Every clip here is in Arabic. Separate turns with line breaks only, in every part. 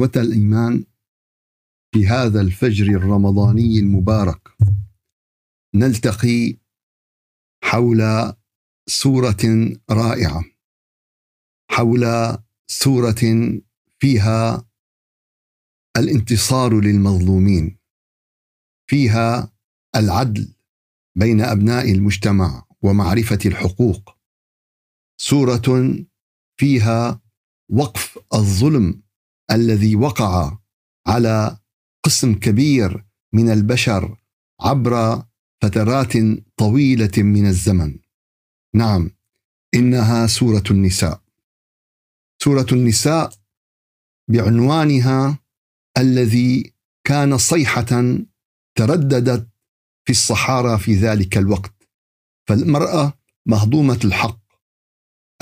إخوة الإيمان في هذا الفجر الرمضاني المبارك نلتقي حول سورة رائعة حول سورة فيها الانتصار للمظلومين فيها العدل بين أبناء المجتمع ومعرفة الحقوق سورة فيها وقف الظلم الذي وقع على قسم كبير من البشر عبر فترات طويلة من الزمن. نعم إنها سورة النساء. سورة النساء بعنوانها الذي كان صيحة ترددت في الصحارى في ذلك الوقت. فالمرأة مهضومة الحق.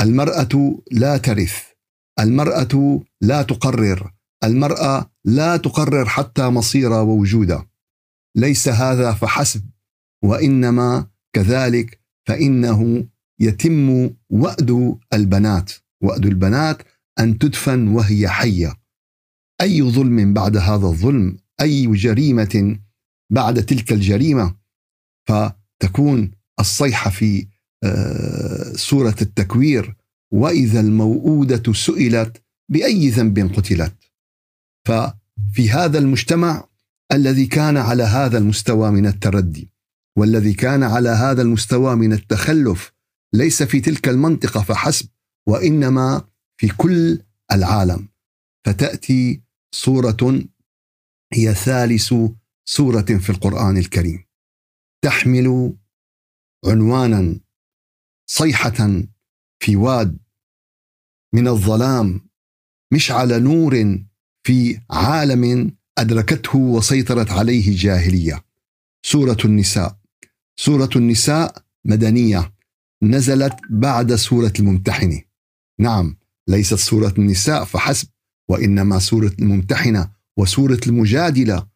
المرأة لا ترث. المرأة لا تقرر المرأة لا تقرر حتى مصيرها ووجودها ليس هذا فحسب وإنما كذلك فإنه يتم وأد البنات وأد البنات أن تدفن وهي حية. أي ظلم بعد هذا الظلم أي جريمة بعد تلك الجريمة فتكون الصيحة في آه، سورة التكوير وإذا الموؤودة سئلت بأي ذنب قتلت. ففي هذا المجتمع الذي كان على هذا المستوى من التردي والذي كان على هذا المستوى من التخلف ليس في تلك المنطقة فحسب وإنما في كل العالم. فتأتي سوره هي ثالث سورة في القرآن الكريم. تحمل عنوانا صيحة في واد من الظلام مشعل نور في عالم أدركته وسيطرت عليه الجاهليه سورة النساء. سورة النساء مدنية نزلت بعد سورة الممتحنة. نعم ليست سورة النساء فحسب وإنما سورة الممتحنة وسورة المجادلة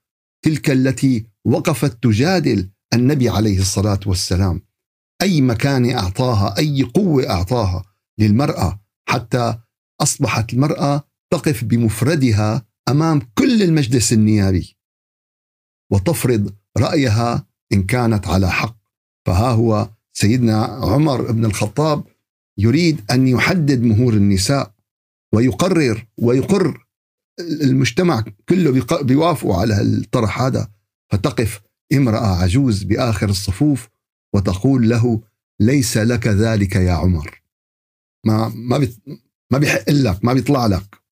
تلك التي وقفت تجادل النبي عليه الصلاة والسلام. أي مكان أعطاها أي قوة أعطاها للمرأة حتى أصبحت المرأة تقف بمفردها أمام كل المجلس النيابي وتفرض رأيها إن كانت على حق. فها هو سيدنا عمر بن الخطاب يريد أن يحدد مهور النساء ويقرر ويقر المجتمع كله بيوافقوا على الطرح هذا. فتقف امرأة عجوز بآخر الصفوف وتقول له ليس لك ذلك يا عمر. ما ما ما بيحق لك ما بيطلع لك.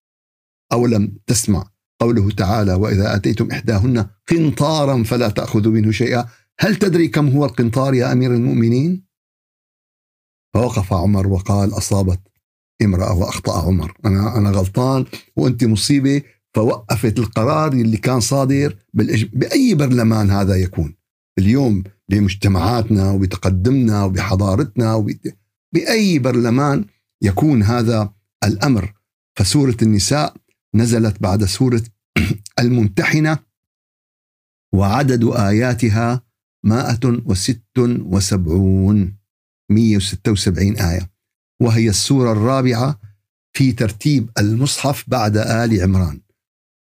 أو لم تسمع قوله تعالى وإذا أتيتم إحداهن قنطارا فلا تأخذوا منه شيئا. هل تدري كم هو القنطار يا أمير المؤمنين؟ فوقف عمر وقال أصابت امرأة وأخطأ عمر. أنا أنا غلطان وأنت مصيبة. فوقفت القرار اللي كان صادر. بأي برلمان هذا يكون. اليوم بمجتمعاتنا وبتقدمنا وبحضارتنا وب... بأي برلمان يكون هذا الأمر. فسورة النساء نزلت بعد سورة الممتحنة وعدد آياتها مائة وست وسبعون مية وستة وسبعين آية. وهي السورة الرابعة في ترتيب المصحف بعد آل عمران.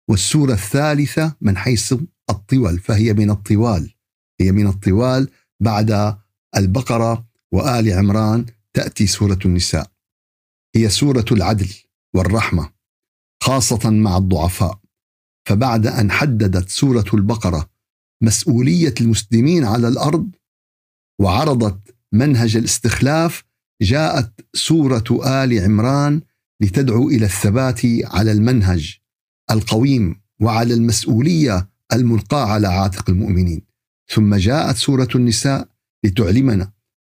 والسورة الثالثة من حيث الطول فهي من الطوال. هي من الطوال بعد البقرة وآل عمران تأتي سورة النساء. هي سورة العدل والرحمة خاصة مع الضعفاء. فبعد أن حددت سورة البقرة مسؤولية المسلمين على الأرض وعرضت منهج الاستخلاف جاءت سورة آل عمران لتدعو إلى الثبات على المنهج القويم وعلى المسؤولية الملقاة على عاتق المؤمنين. ثم جاءت سورة النساء لتعلمنا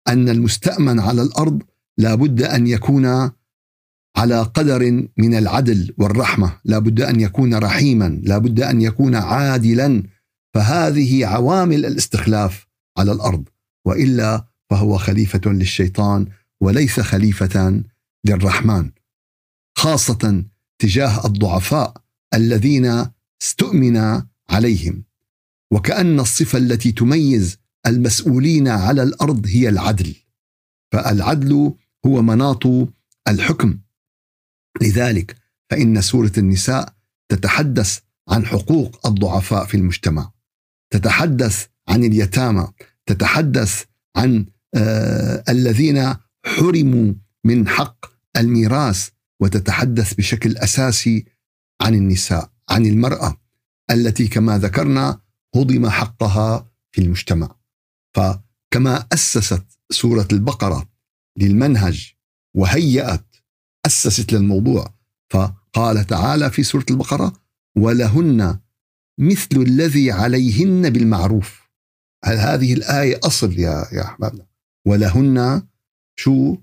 أن المستأمن على الأرض لا بد أن يكون على قدر من العدل والرحمة لا بد أن يكون رحيما لا بد أن يكون عادلا. فهذه عوامل الاستخلاف على الأرض. وإلا فهو خليفة للشيطان وليس خليفة للرحمن. خاصة تجاه الضعفاء الذين استؤمن عليهم. وكأن الصفة التي تميز المسؤولين على الأرض هي العدل. فالعدل هو مناط الحكم. لذلك فإن سورة النساء تتحدث عن حقوق الضعفاء في المجتمع. تتحدث عن اليتامى. تتحدث عن آه الذين حرموا من حق الميراث. وتتحدث بشكل أساسي عن النساء عن المرأة. التي كما ذكرنا هضم حقها في المجتمع. فكما أسست سورة البقرة للمنهج وهيأت أسست للموضوع. فقال تعالى في سورة البقرة ولهن مثل الذي عليهن بالمعروف. هذه الآية أصل يا يا أحبابنا ولهن شو؟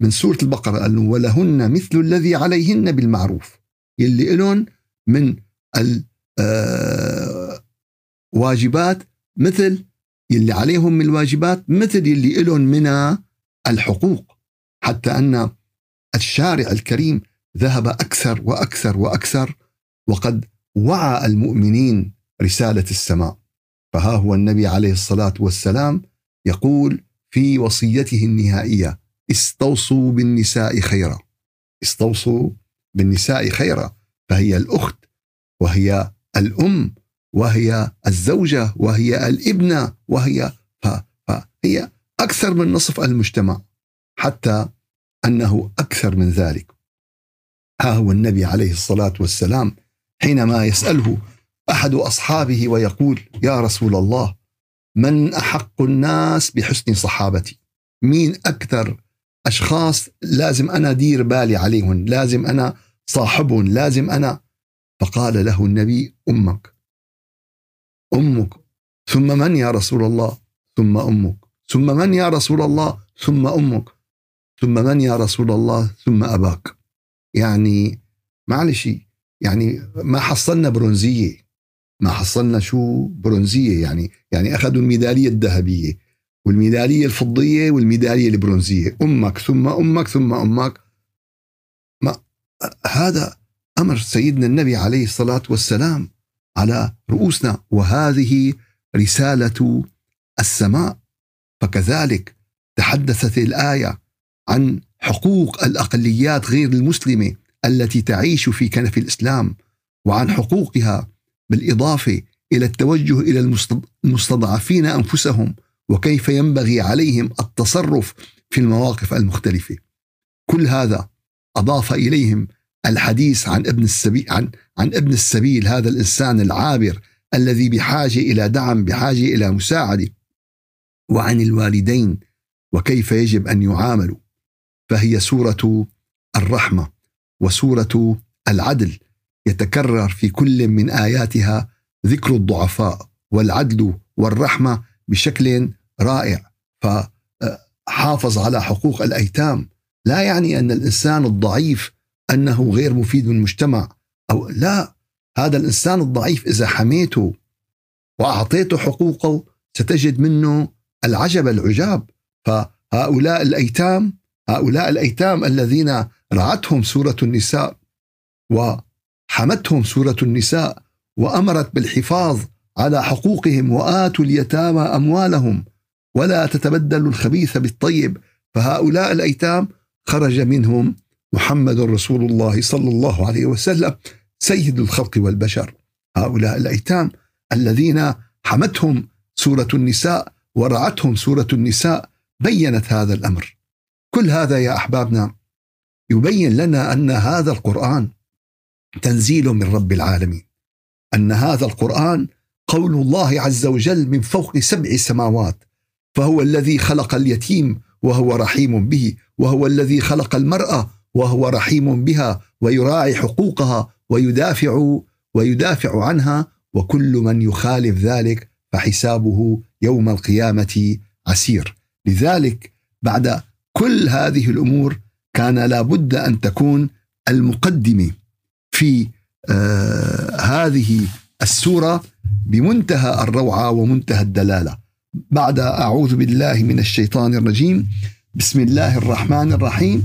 من سورة البقرة قال ولهن مثل الذي عليهن بالمعروف. يلي لهم من الواجبات آه، مثل يلي عليهم من الواجبات مثل يلي لهم من الحقوق. حتى أن الشارع الكريم ذهب أكثر وأكثر وأكثر وقد وعى المؤمنين رسالة السماء. فها هو النبي عليه الصلاة والسلام يقول في وصيته النهائية استوصوا بالنساء خيرا. استوصوا بالنساء خيرا فهي الأخت وهي الأم وهي الزوجة وهي الابنة وهي فهي أكثر من نصف المجتمع حتى أنه أكثر من ذلك. ها هو النبي عليه الصلاة والسلام حينما يسأله أحد أصحابه ويقول يا رسول الله من أحق الناس بحسن صحابتي؟ مين أكثر أشخاص لازم أنا دير بالي عليهم لازم أنا صاحبهم لازم أنا؟ فقال له النبي أمك. أمك ثم من يا رسول الله؟ ثم أمك. ثم من يا رسول الله؟ ثم أمك. ثم من يا رسول الله؟ ثم أباك. يعني معلش يعني ما حصلنا برونزية. ما حصلنا شو؟ برونزية يعني يعني أخذوا الميدالية الذهبية والميدالية الفضية والميدالية البرونزية. أمك ثم أمك ثم أمك. ما هذا أمر سيدنا النبي عليه الصلاة والسلام. على رؤوسنا وهذه رسالة السماء فكذلك تحدثت الآية عن حقوق الأقليات غير المسلمة التي تعيش في كنف الإسلام وعن حقوقها بالإضافة إلى التوجه إلى المستضعفين أنفسهم وكيف ينبغي عليهم التصرف في المواقف المختلفة. كل هذا أضاف إليهم الحديث عن ابن السبيل عن عن ابن السبيل هذا الإنسان العابر الذي بحاجة إلى دعم بحاجة إلى مساعدة. وعن الوالدين وكيف يجب أن يعاملوا. فهي سورة الرحمة وسورة العدل. يتكرر في كل من آياتها ذكر الضعفاء والعدل والرحمة بشكل رائع. فحافظ على حقوق الأيتام. لا يعني أن الإنسان الضعيف أنه غير مفيد للمجتمع. أو لا هذا الإنسان الضعيف إذا حميته وأعطيته حقوقه ستجد منه العجب العجاب. فهؤلاء الأيتام هؤلاء الأيتام الذين رعتهم سورة النساء وحمتهم سورة النساء وأمرت بالحفاظ على حقوقهم وآتوا اليتامى أموالهم ولا تتبدلوا الخبيث بالطيب. فهؤلاء الأيتام خرج منهم محمد رسول الله صلى الله عليه وسلم سيد الخلق والبشر. هؤلاء الأيتام الذين حمتهم سورة النساء ورعتهم سورة النساء بينت هذا الأمر. كل هذا يا أحبابنا يبين لنا أن هذا القرآن تنزيل من رب العالمين. أن هذا القرآن قول الله عز وجل من فوق سبع سماوات فهو الذي خلق اليتيم وهو رحيم به وهو الذي خلق المرأة وهو رحيم بها ويراعي حقوقها ويدافع ويدافع عنها وكل من يخالف ذلك فحسابه يوم القيامة عسير. لذلك بعد كل هذه الأمور كان لابد أن تكون المقدمة في آه هذه السورة بمنتهى الروعة ومنتهى الدلالة. بعد أعوذ بالله من الشيطان الرجيم. بسم الله الرحمن الرحيم.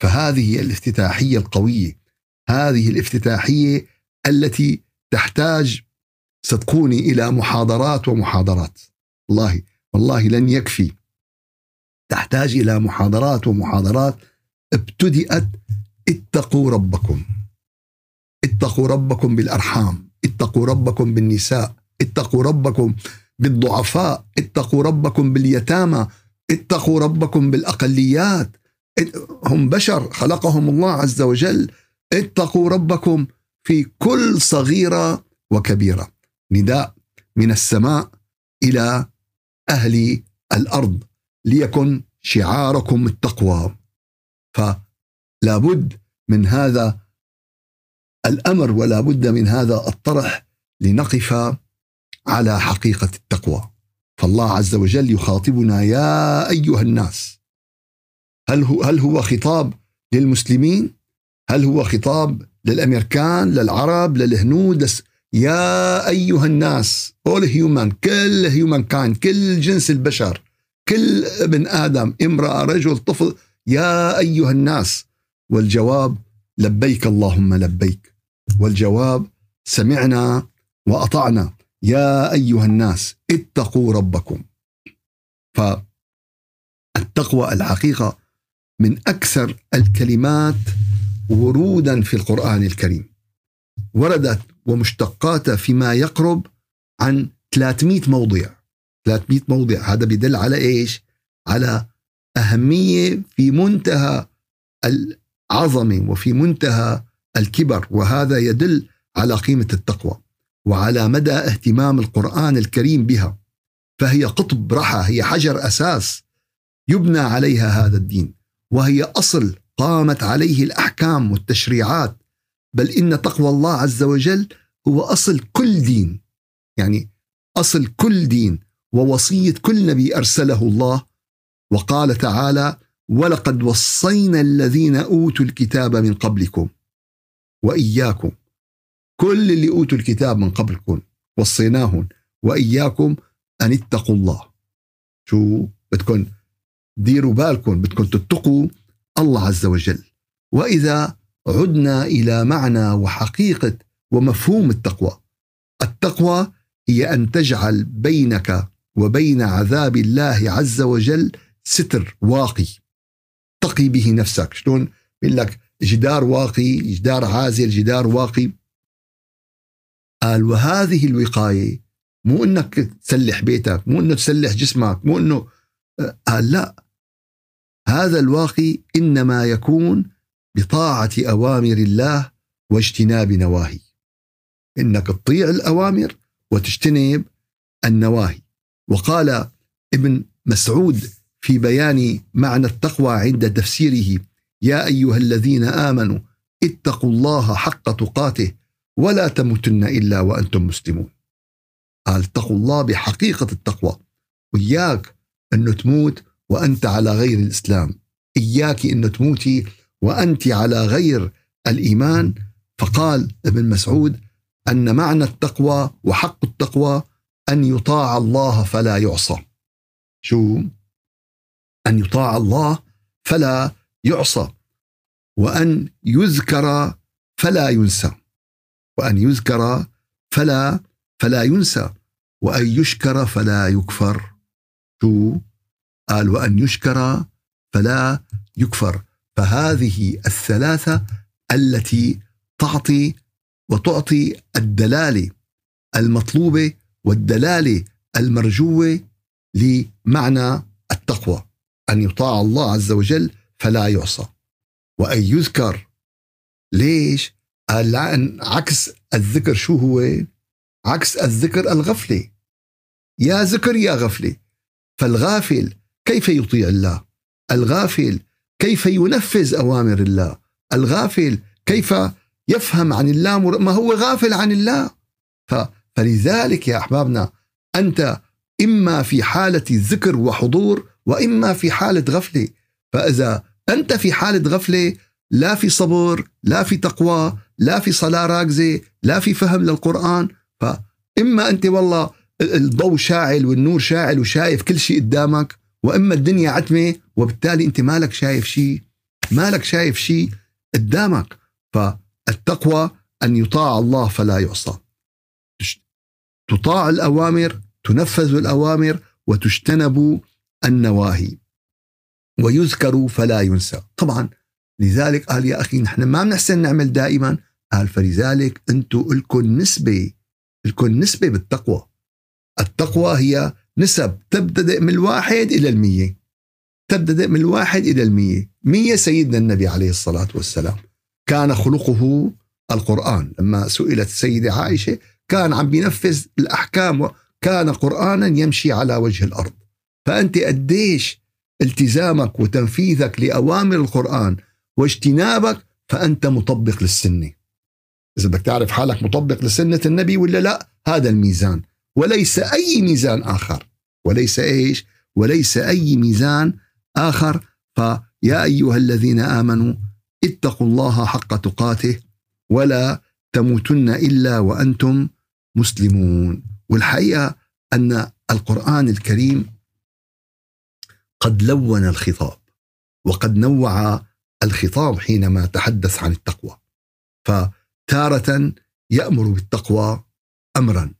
فهذه الافتتاحية القوية هذه الافتتاحية التي تحتاج صدقوني إلى محاضرات ومحاضرات. والله والله لن يكفي. تحتاج إلى محاضرات ومحاضرات. ابتدأت اتقوا ربكم. اتقوا ربكم بالأرحام. اتقوا ربكم بالنساء. اتقوا ربكم بالضعفاء. اتقوا ربكم باليتامى. اتقوا ربكم بالأقليات. هم بشر خلقهم الله عز وجل. اتقوا ربكم في كل صغيرة وكبيرة. نداء من السماء إلى أهل الأرض. ليكن شعاركم التقوى. فلا بد من هذا الأمر ولا بد من هذا الطرح لنقف على حقيقة التقوى. فالله عز وجل يخاطبنا يا أيها الناس. هل هو هل هو خطاب للمسلمين؟ هل هو خطاب للأمريكان، للعرب، للهنود، لس يا أيها الناس all human كل human kind كل جنس البشر كل ابن آدم امرأة رجل طفل يا أيها الناس. والجواب لبيك اللهم لبيك. والجواب سمعنا وأطعنا. يا أيها الناس اتقوا ربكم. فالتقوى الحقيقة من أكثر الكلمات ورودا في القرآن الكريم. وردت ومشتقاتها فيما يقرب عن 300 موضع. 300 موضع. هذا بيدل على إيش؟ على أهمية في منتهى العظمة وفي منتهى الكبر. وهذا يدل على قيمة التقوى وعلى مدى اهتمام القرآن الكريم بها. فهي قطب رحى هي حجر أساس يبنى عليها هذا الدين. وهي أصل قامت عليه الأحكام والتشريعات. بل إن تقوى الله عز وجل هو أصل كل دين. يعني أصل كل دين ووصية كل نبي أرسله الله. وقال تعالى ولقد وصينا الذين أوتوا الكتاب من قبلكم وإياكم. كل اللي أوتوا الكتاب من قبلكم وصيناهم وإياكم أن اتقوا الله. شو؟ بدكم ديروا بالكم بدكم تتقوا الله عز وجل. وإذا عدنا إلى معنى وحقيقة ومفهوم التقوى. التقوى هي أن تجعل بينك وبين عذاب الله عز وجل ستر واقي. تقي به نفسك. شلون؟ بيقول لك جدار واقي جدار عازل جدار واقي. قال وهذه الوقاية مو إنك تسلح بيتك مو إنه تسلح جسمك مو إنه قال لا. هذا الواقي إنما يكون بطاعة أوامر الله واجتناب نواهي إنك تطيع الأوامر وتجتنب النواهي وقال ابن مسعود في بيان معنى التقوى عند تفسيره يا أيها الذين آمنوا اتقوا الله حق تقاته ولا تموتن إلا وأنتم مسلمون. قال اتقوا الله بحقيقة التقوى وإياك أنه تموت وأنت على غير الإسلام. إياك أنه تموتي وأنت على غير الإيمان. فقال ابن مسعود أن معنى التقوى وحق التقوى أن يطاع الله فلا يعصى. شو؟ أن يطاع الله فلا يعصى. وأن يذكر فلا ينسى. وأن يذكر فلا فلا ينسى. وأن يشكر فلا يكفر. شو؟ قال وأن يشكر فلا يكفر. فهذه الثلاثة التي تعطي وتعطي الدلالة المطلوبة والدلالة المرجوة لمعنى التقوى. أن يطاع الله عز وجل فلا يعصى. وأن يذكر ليش؟ قال لأن عكس الذكر شو هو؟ عكس الذكر الغفلة. يا ذكر يا غفلة. فالغافل كيف يطيع الله؟ الغافل كيف ينفذ أوامر الله؟ الغافل كيف يفهم عن الله ما هو غافل عن الله فلذلك يا أحبابنا أنت إما في حالة ذكر وحضور وإما في حالة غفلة فإذا أنت في حالة غفلة لا في صبر لا في تقوى لا في صلاة راكزة لا في فهم للقرآن فإما أنت والله الضوء شاعل والنور شاعل وشايف كل شيء قدامك وإما الدنيا عتمة وبالتالي أنت مالك شايف شيء مالك شايف شيء قدامك فالتقوى أن يطاع الله فلا يعصى. تطاع الأوامر تنفذ الأوامر وتجتنب النواهي. ويذكر فلا ينسى. طبعا لذلك قال يا أخي نحن ما بنحسن نعمل دائما. قال فلذلك أنتم لكم نسبة لكم نسبة بالتقوى. التقوى هي نسب تبتدئ من الواحد إلى المية. تبتدئ من الواحد إلى المية. مية سيدنا النبي عليه الصلاة والسلام. كان خلقه القرآن. لما سئلت السيدة عائشة كان عم بينفذ الأحكام كان قرآنا يمشي على وجه الأرض. فأنت قديش التزامك وتنفيذك لأوامر القرآن واجتنابك فأنت مطبق للسنة. إذا بدك تعرف حالك مطبق لسنة النبي ولا لا هذا الميزان. وليس أي ميزان آخر. وليس إيش؟ وليس أي ميزان آخر. فيا أيها الذين آمنوا اتقوا الله حق تقاته ولا تموتن إلا وأنتم مسلمون. والحقيقة أن القرآن الكريم قد لون الخطاب وقد نوع الخطاب حينما تحدث عن التقوى. فتارة يأمر بالتقوى أمرا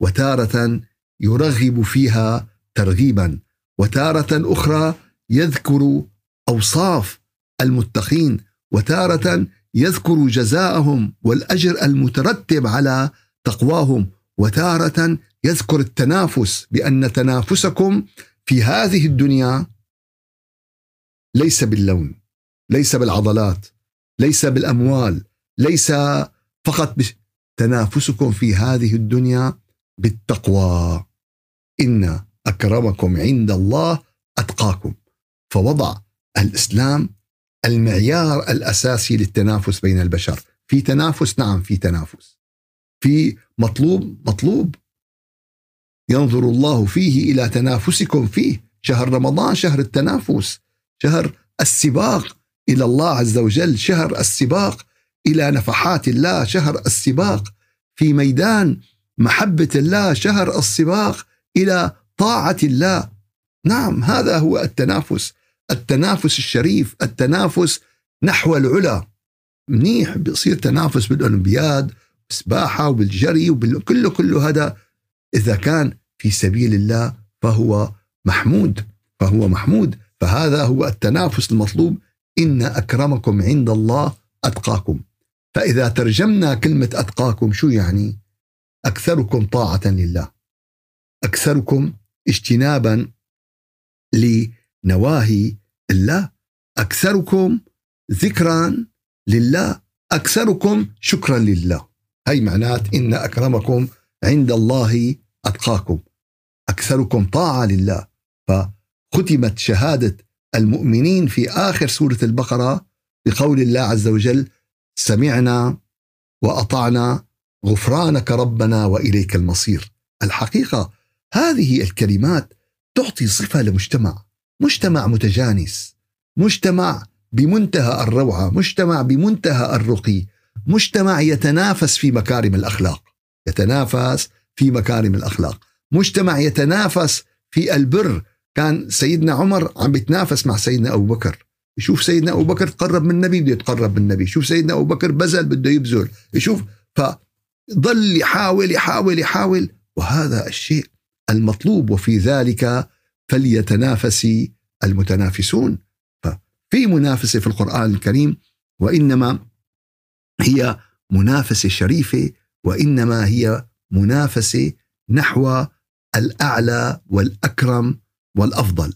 وتارة يرغب فيها ترغيبا. وتارة أخرى يذكر أوصاف المتقين وتارة يذكر جزاءهم والأجر المترتب على تقواهم وتارة يذكر التنافس بأن تنافسكم في هذه الدنيا ليس باللون ليس بالعضلات ليس بالأموال ليس فقط تنافسكم في هذه الدنيا بالتقوى. إن أكرمكم عند الله أتقاكم. فوضع الإسلام المعيار الأساسي للتنافس بين البشر. في تنافس؟ نعم في تنافس. في مطلوب؟ مطلوب. ينظر الله فيه إلى تنافسكم فيه. شهر رمضان شهر التنافس. شهر السباق إلى الله عز وجل. شهر السباق إلى نفحات الله. شهر السباق في ميدان محبة الله. شهر السباق إلى طاعة الله. نعم هذا هو التنافس. التنافس الشريف التنافس نحو العلا. منيح بيصير تنافس بالأولمبياد بالسباحة وبالجري وكله كله هذا إذا كان في سبيل الله فهو محمود فهو محمود. فهذا هو التنافس المطلوب. إن أكرمكم عند الله أتقاكم. فإذا ترجمنا كلمة أتقاكم شو يعني؟ أكثركم طاعة لله. أكثركم اجتنابا لنواهي الله. أكثركم ذكرا لله. أكثركم شكرا لله. هي معنات إن أكرمكم عند الله أتقاكم. أكثركم طاعة لله. فختمت شهادة المؤمنين في آخر سورة البقرة بقول الله عز وجل سمعنا وأطعنا غفرانك ربنا وإليك المصير. الحقيقة هذه الكلمات تعطي صفة لمجتمع. مجتمع متجانس. مجتمع بمنتهى الروعة. مجتمع بمنتهى الرقي. مجتمع يتنافس في مكارم الأخلاق. يتنافس في مكارم الأخلاق. مجتمع يتنافس في البر. كان سيدنا عمر عم بيتنافس مع سيدنا أبو بكر. يشوف سيدنا أبو بكر تقرب من النبي بده يتقرب من النبي. يشوف سيدنا أبو بكر بذل بده يبذل يشوف فضل يحاول يحاول يحاول. وهذا الشيء المطلوب وفي ذلك فليتنافس المتنافسون. ففي منافسة في القرآن الكريم وإنما هي منافسة شريفة وإنما هي منافسة نحو الأعلى والأكرم والأفضل.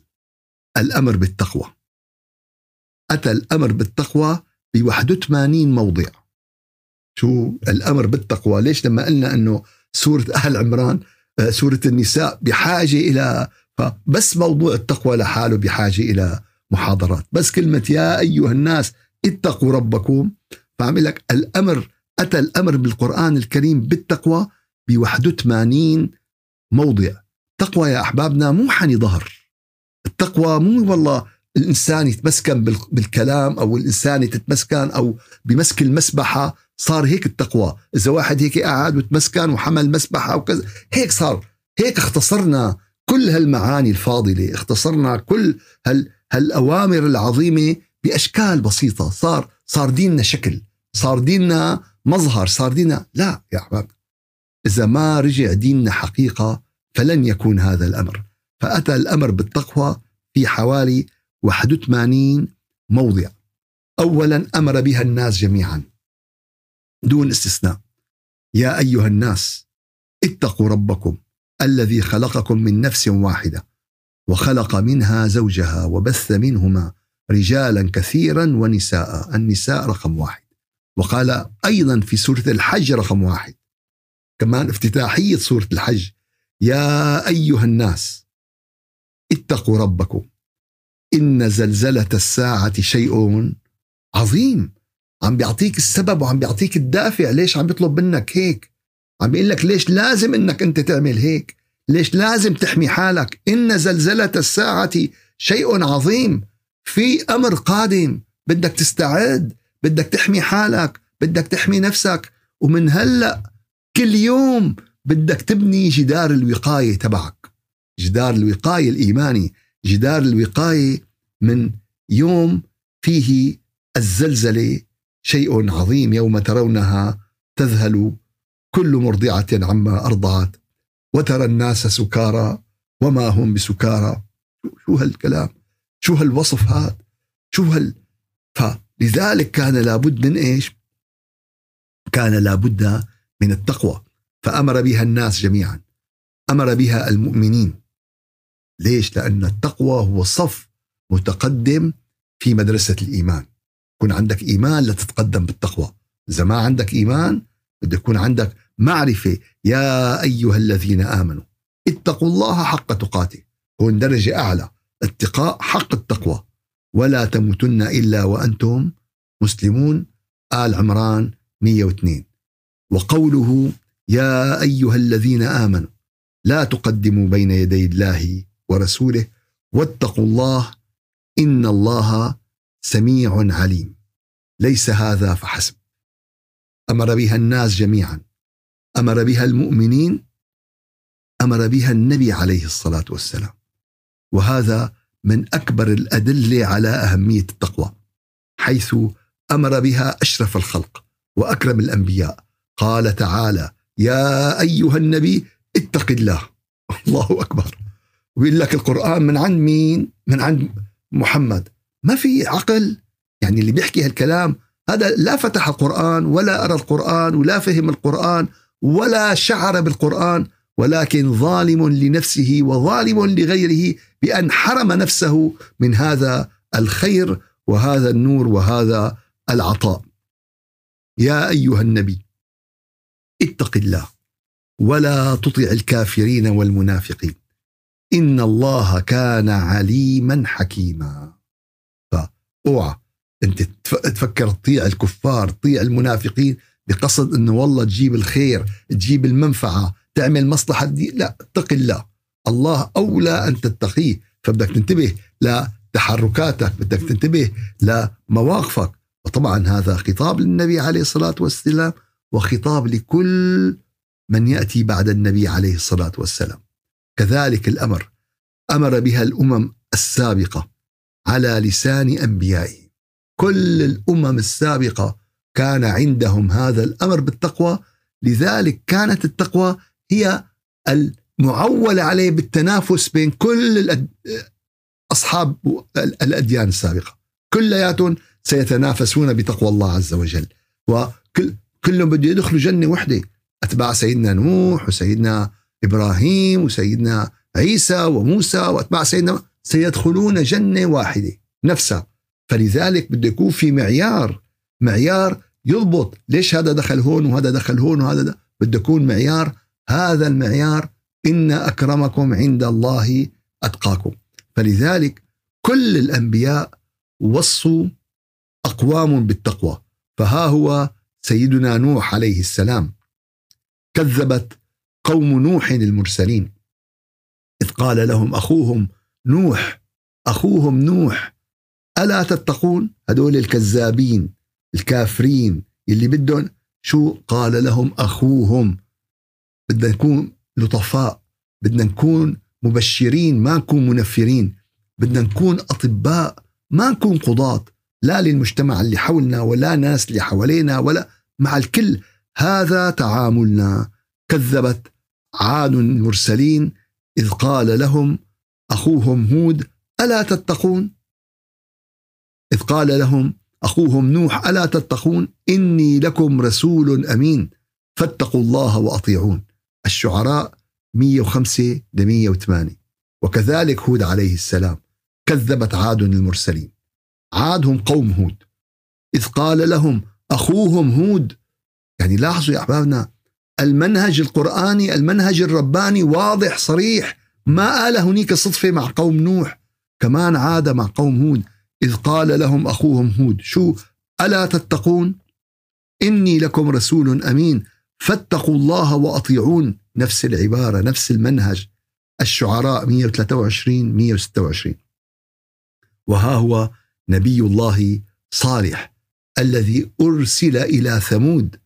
الأمر بالتقوى. أتى الأمر بالتقوى ب 81 موضع. شو الأمر بالتقوى؟ ليش لما قلنا إنه سورة آل عمران آه، سورة النساء بحاجة إلى فبس موضوع التقوى لحاله بحاجة إلى محاضرات. بس كلمة يا أيها الناس اتقوا ربكم. فعمل لك الأمر أتى الأمر بالقرآن الكريم بالتقوى ب 81 موضع. التقوى يا أحبابنا مو حني ظهر. التقوى مو والله الإنسان يتمسكن بالكلام أو الإنسان تتمسكن أو بمسك المسبحة صار هيك التقوى. إذا واحد هيك قاعد وتمسكن وحمل مسبحة وكذا هيك صار. هيك اختصرنا كل هالمعاني الفاضلة اختصرنا كل هال هالأوامر العظيمة بأشكال بسيطة. صار صار ديننا شكل صار ديننا مظهر صار ديننا لا يا أحباب. إذا ما رجع ديننا حقيقة فلن يكون هذا الأمر. فأتى الأمر بالتقوى في حوالي 81 موضع. أولا أمر بها الناس جميعا. دون استثناء. يا أيها الناس اتقوا ربكم الذي خلقكم من نفس واحدة وخلق منها زوجها وبث منهما رجالا كثيرا ونساء النساء رقم واحد. وقال أيضا في سورة الحج رقم واحد. كمان افتتاحية سورة الحج. يا أيها الناس اتقوا ربكم إن زلزلة الساعة شيء عظيم. عم بيعطيك السبب وعم بيعطيك الدافع. ليش عم بيطلب منك هيك؟ عم بيقول لك ليش لازم إنك أنت تعمل هيك؟ ليش لازم تحمي حالك؟ إن زلزلة الساعة شيء عظيم. في أمر قادم. بدك تستعد. بدك تحمي حالك. بدك تحمي نفسك. ومن هلأ كل يوم بدك تبني جدار الوقاية تبعك. جدار الوقاية الإيماني. جدار الوقاية من يوم فيه الزلزلة شيء عظيم يوم ترونها تذهل كل مرضعة عما أرضعت وترى الناس سكارى وما هم بسكارى. شو هالكلام؟ شو هالوصف هذا شو هال فلذلك كان لابد من إيش؟ كان لابد من التقوى. فأمر بها الناس جميعا. أمر بها المؤمنين. ليش؟ لأن التقوى هو صف متقدم في مدرسة الإيمان. يكون عندك إيمان لتتقدم بالتقوى. إذا ما عندك إيمان بده يكون عندك معرفة يا أيها الذين آمنوا اتقوا الله حق تقاته. هون درجة أعلى اتقاء حق التقوى. ولا تموتن إلا وأنتم مسلمون. آل عمران 102 وقوله يا أيها الذين آمنوا لا تقدموا بين يدي الله ورسوله واتقوا الله إن الله سميع عليم. ليس هذا فحسب. أمر بها الناس جميعا. أمر بها المؤمنين. أمر بها النبي عليه الصلاة والسلام. وهذا من أكبر الأدلة على أهمية التقوى حيث أمر بها أشرف الخلق وأكرم الأنبياء. قال تعالى يا أيها النبي اتق الله. الله أكبر. ويقول لك القرآن من عند مين؟ من عند محمد. ما في عقل. يعني اللي بيحكي هالكلام هذا لا فتح القرآن ولا أرى القرآن ولا فهم القرآن ولا شعر بالقرآن ولكن ظالم لنفسه وظالم لغيره بأن حرم نفسه من هذا الخير وهذا النور وهذا العطاء. يا أيها النبي اتق الله ولا تطع الكافرين والمنافقين. إن الله كان عليما حكيما. فأوعى أنت تفكر تطيع الكفار تطيع المنافقين بقصد إنه والله تجيب الخير تجيب المنفعة تعمل مصلحة دي. لا اتق الله. الله أولى أن تتقيه. فبدك تنتبه لتحركاتك بدك تنتبه لمواقفك وطبعا هذا خطاب للنبي عليه الصلاة والسلام وخطاب لكل من يأتي بعد النبي عليه الصلاة والسلام. كذلك الأمر. أمر بها الأمم السابقة. على لسان انبيائه كل الأمم السابقة كان عندهم هذا الأمر بالتقوى لذلك كانت التقوى هي المعول عليه بالتنافس بين كل أصحاب الأديان السابقة. كلياتهم سيتنافسون بتقوى الله عز وجل. وكل كلهم بده يدخلوا جنة وحدة. أتباع سيدنا نوح وسيدنا إبراهيم وسيدنا عيسى وموسى وأتباع سيدنا سيدخلون جنة واحدة نفسها. فلذلك بده يكون في معيار معيار يضبط ليش هذا دخل هون وهذا دخل هون وهذا ده. بده يكون معيار. هذا المعيار إن أكرمكم عند الله أتقاكم. فلذلك كل الأنبياء وصوا أقوام بالتقوى. فها هو سيدنا نوح عليه السلام. كذبت قوم نوح المرسلين. إذ قال لهم أخوهم نوح أخوهم نوح. ألا تتقون هدول الكذابين الكافرين اللي بدهم شو قال لهم أخوهم؟ بدنا نكون لطفاء بدنا نكون مبشرين ما نكون منفرين. بدنا نكون أطباء ما نكون قضاة لا للمجتمع اللي حولنا ولا ناس اللي حوالينا ولا مع الكل. هذا تعاملنا. كذبت عاد المرسلين إذ قال لهم أخوهم هود ألا تتقون؟ إذ قال لهم أخوهم نوح ألا تتقون؟ إني لكم رسول أمين فاتقوا الله وأطيعون. الشعراء 105 ل 108 وكذلك هود عليه السلام كذبت عاد المرسلين. عاد هم قوم هود. إذ قال لهم أخوهم هود يعني لاحظوا يا أحبابنا المنهج القرآني المنهج الرباني واضح صريح ما قال هنيك صدفة مع قوم نوح كمان عاد مع قوم هود إذ قال لهم أخوهم هود شو ألا تتقون؟ إني لكم رسول أمين فاتقوا الله وأطيعون. نفس العبارة نفس المنهج. الشعراء 123 126 وها هو نبي الله صالح الذي أرسل إلى ثمود.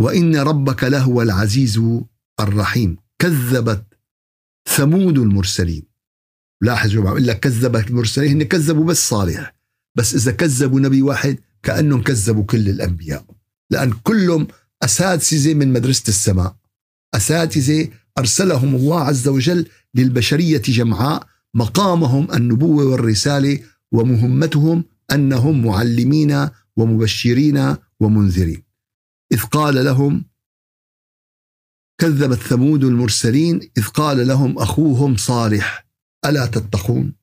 وإن ربك لهو العزيز الرحيم. كذبت ثمود المرسلين. لاحظوا بقول لك كذبت المرسلين هن كذبوا بس صالح. بس إذا كذبوا نبي واحد كأنهم كذبوا كل الأنبياء. لأن كلهم أساتذة من مدرسة السماء. أساتذة أرسلهم الله عز وجل للبشرية جمعاء مقامهم النبوة والرسالة ومهمتهم أنهم معلمين ومبشرين ومنذرين. إذ قال لهم كذبت ثمود المرسلين إذ قال لهم أخوهم صالح ألا تتقون؟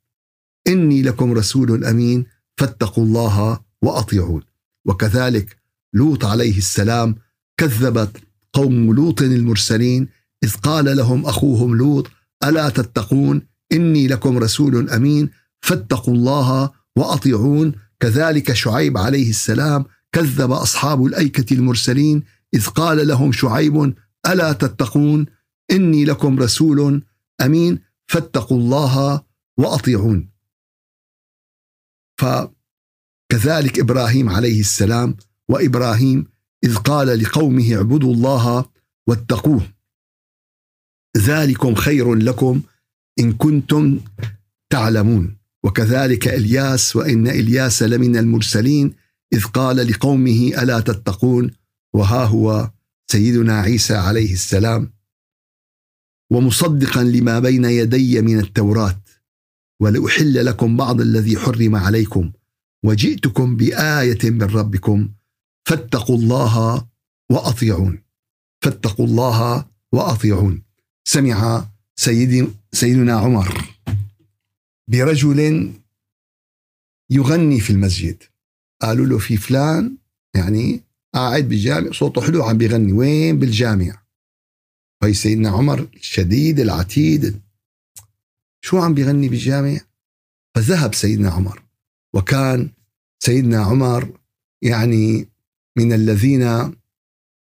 إني لكم رسول أمين فاتقوا الله وأطيعون. وكذلك لوط عليه السلام كذبت قوم لوط المرسلين إذ قال لهم أخوهم لوط ألا تتقون؟ إني لكم رسول أمين فاتقوا الله وأطيعون. كذلك شعيب عليه السلام كذب أصحاب الأيكة المرسلين إذ قال لهم شعيب ألا تتقون؟ إني لكم رسول. أمين. فاتقوا الله وأطيعون. فكذلك إبراهيم عليه السلام وإبراهيم إذ قال لقومه اعبدوا الله واتقوه. ذلكم خير لكم إن كنتم تعلمون. وكذلك إلياس وإن إلياس لمن المرسلين إذ قال لقومه ألا تتقون؟ وها هو سيدنا عيسى عليه السلام ومصدقا لما بين يدي من التوراة ولأحل لكم بعض الذي حرم عليكم وجئتكم بآية من ربكم فاتقوا الله وأطيعون. فاتقوا الله وأطيعون. سمع سيدي سيدنا عمر برجل يغني في المسجد. قالوا له في فلان يعني قاعد بالجامع صوته حلو عم بيغني. وين؟ بالجامع. هي سيدنا عمر الشديد العتيد. شو عم بيغني بالجامع؟ فذهب سيدنا عمر. وكان سيدنا عمر يعني من الذين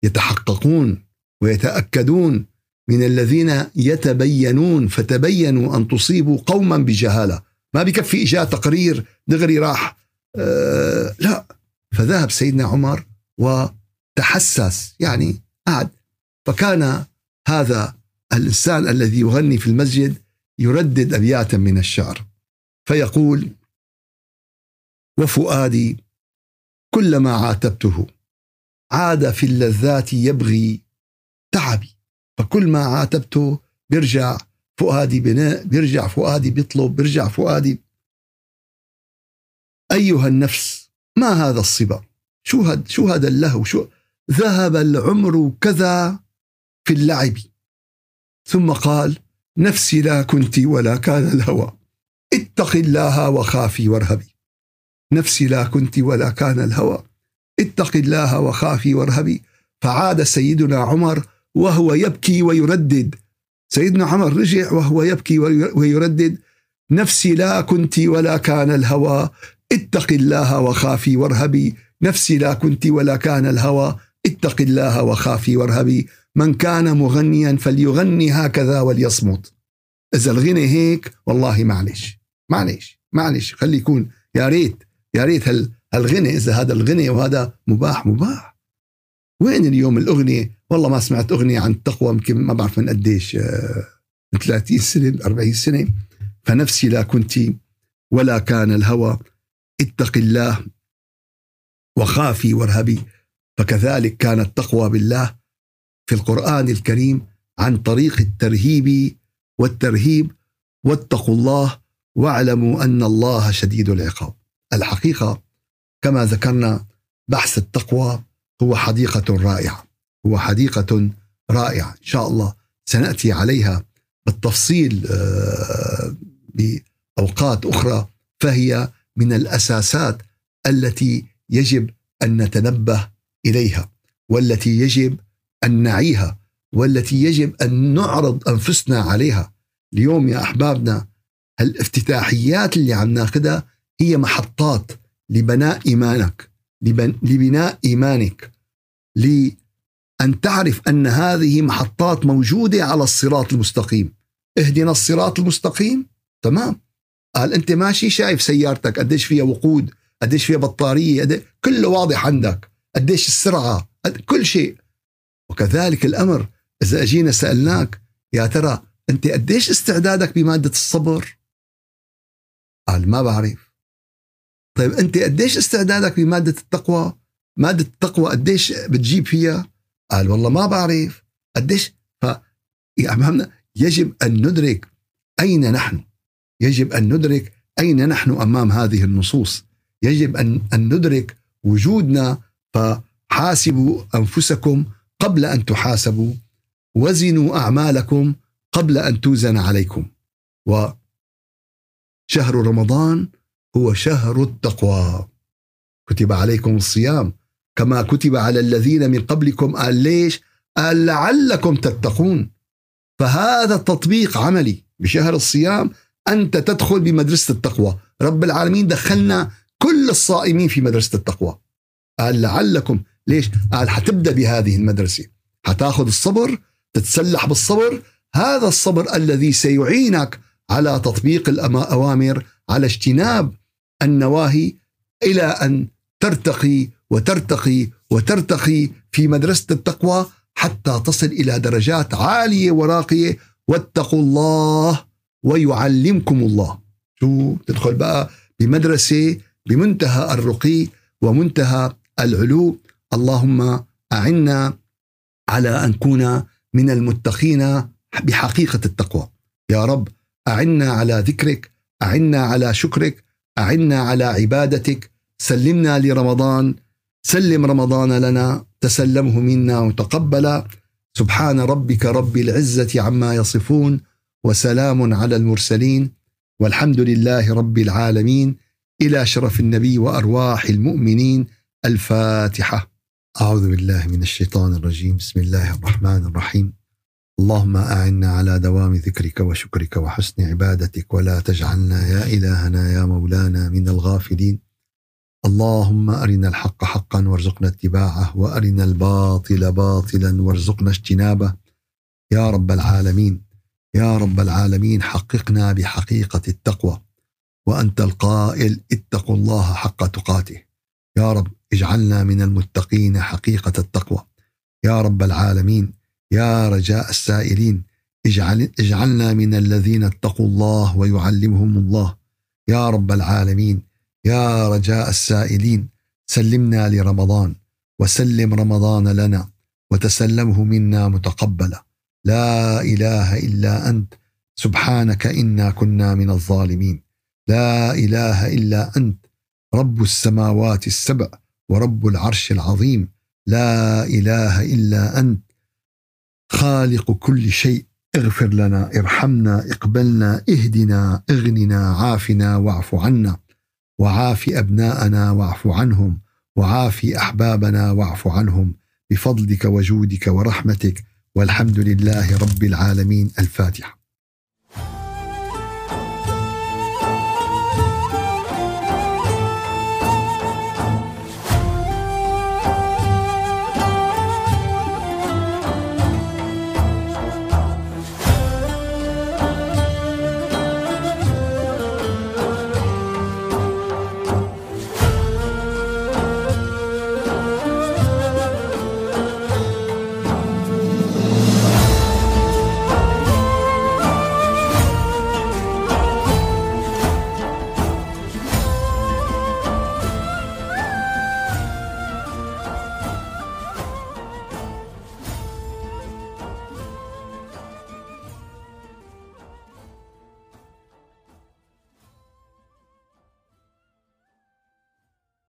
يتحققون ويتأكدون من الذين يتبينون فتبينوا أن تصيبوا قوما بجهالة. ما بكفي إجاء تقرير دغري راح آه لا. فذهب سيدنا عمر وتحسس يعني قعد فكان هذا الإنسان الذي يغني في المسجد يردد أبياتا من الشعر. فيقول وفؤادي كلما عاتبته عاد في اللذات يبغي تعبي. فكل ما عاتبته بيرجع فؤادي بناء بيرجع فؤادي بيطلب بيرجع فؤادي. أيها النفس ما هذا الصبا؟ شو هذا شو هذا اللهو؟ شو ذهب العمر كذا في اللعب. ثم قال نفسي لا كنت ولا كان الهوى. اتق الله وخافي وارهبي. نفسي لا كنت ولا كان الهوى. اتق الله وخافي وارهبي. فعاد سيدنا عمر وهو يبكي ويردد. سيدنا عمر رجع وهو يبكي ويردد. نفسي لا كنت ولا كان الهوى. اتق الله وخافي وارهبي. نفسي لا كنت ولا كان الهوى اتق الله وخافي وارهبي. من كان مغنيا فليغني هكذا وليصمت. إذا الغنى هيك والله معلش معلش معلش خلي يكون يا ريت يا ريت هالغنى إذا هذا الغنى وهذا مباح مباح. وين اليوم الأغنية؟ والله ما سمعت أغنية عن التقوى يمكن ما بعرف من قديش من 30 سنة 40 سنة. فنفسي لا كنت ولا كان الهوى. اتق الله وخافي وارهبي. فكذلك كان التقوى بالله في القرآن الكريم عن طريق الترهيب والترهيب. واتقوا الله واعلموا أن الله شديد العقاب. الحقيقة كما ذكرنا بحث التقوى هو حديقة رائعة، هو حديقة رائعة. إن شاء الله سنأتي عليها بالتفصيل آه، بأوقات أخرى فهي من الأساسات التي يجب أن نتنبه إليها والتي يجب أن نعيها والتي يجب أن نعرض أنفسنا عليها. اليوم يا أحبابنا الافتتاحيات اللي عم ناخذها هي محطات لبناء إيمانك لبناء إيمانك لأن تعرف أن هذه محطات موجودة على الصراط المستقيم. اهدنا الصراط المستقيم؟ تمام. قال أنت ماشي شايف سيارتك قديش فيها وقود قديش فيها بطارية قديش كله واضح عندك. قديش السرعة كل شيء. وكذلك الأمر إذا أجينا سألناك يا ترى أنت قديش استعدادك بمادة الصبر؟ قال ما بعرف. طيب أنت قديش استعدادك بمادة التقوى؟ مادة التقوى قديش بتجيب فيها؟ قال والله ما بعرف. قديش؟ ف يعني يجب أن ندرك أين نحن. يجب أن ندرك أين نحن أمام هذه النصوص. يجب ان أن ندرك وجودنا فحاسبوا أنفسكم قبل أن تحاسبوا وزنوا أعمالكم قبل أن توزن عليكم. وشهر رمضان هو شهر التقوى. كتب عليكم الصيام كما كتب على الذين من قبلكم قال ليش؟ قال لعلكم تتقون. فهذا تطبيق عملي بشهر الصيام أنت تدخل بمدرسة التقوى. رب العالمين دخلنا كل الصائمين في مدرسة التقوى. قال لعلكم ليش؟ قال حتبدأ بهذه المدرسة. حتاخذ الصبر تتسلح بالصبر. هذا الصبر الذي سيعينك على تطبيق الأوامر على اجتناب النواهي إلى أن ترتقي وترتقي وترتقي في مدرسة التقوى حتى تصل إلى درجات عالية وراقية. واتقوا الله ويعلمكم الله. شو؟ تدخل بقى بمدرسة بمنتهى الرقي ومنتهى العلو. اللهم أعنا على أن نكون من المتقين بحقيقة التقوى. يا رب أعنا على ذكرك أعنا على شكرك أعنا على عبادتك. سلمنا لرمضان سلم رمضان لنا تسلمه منا وتقبل سبحان ربك رب العزة عما يصفون وسلام على المرسلين والحمد لله رب العالمين. إلى شرف النبي وأرواح المؤمنين. الفاتحة. أعوذ بالله من الشيطان الرجيم. بسم الله الرحمن الرحيم. اللهم أعنا على دوام ذكرك وشكرك وحسن عبادتك ولا تجعلنا يا إلهنا يا مولانا من الغافلين. اللهم أرنا الحق حقا وارزقنا اتباعه وأرنا الباطل باطلا وارزقنا اجتنابه. يا رب العالمين. يا رب العالمين حققنا بحقيقة التقوى. وأنت القائل اتقوا الله حق تقاته. يا رب اجعلنا من المتقين حقيقة التقوى. يا رب العالمين يا رجاء السائلين اجعل اجعلنا من الذين اتقوا الله ويعلمهم الله. يا رب العالمين يا رجاء السائلين سلمنا لرمضان وسلم رمضان لنا وتسلمه منا متقبلا. لا إله إلا أنت سبحانك إنا كنا من الظالمين. لا إله إلا أنت رب السماوات السبع ورب العرش العظيم. لا إله إلا أنت. خالق كل شيء اغفر لنا ارحمنا اقبلنا اهدنا اغننا عافنا واعف عنا. وعاف أبناءنا واعف عنهم. وعاف أحبابنا واعف عنهم. بفضلك وجودك ورحمتك والحمد لله رب العالمين. الفاتحة.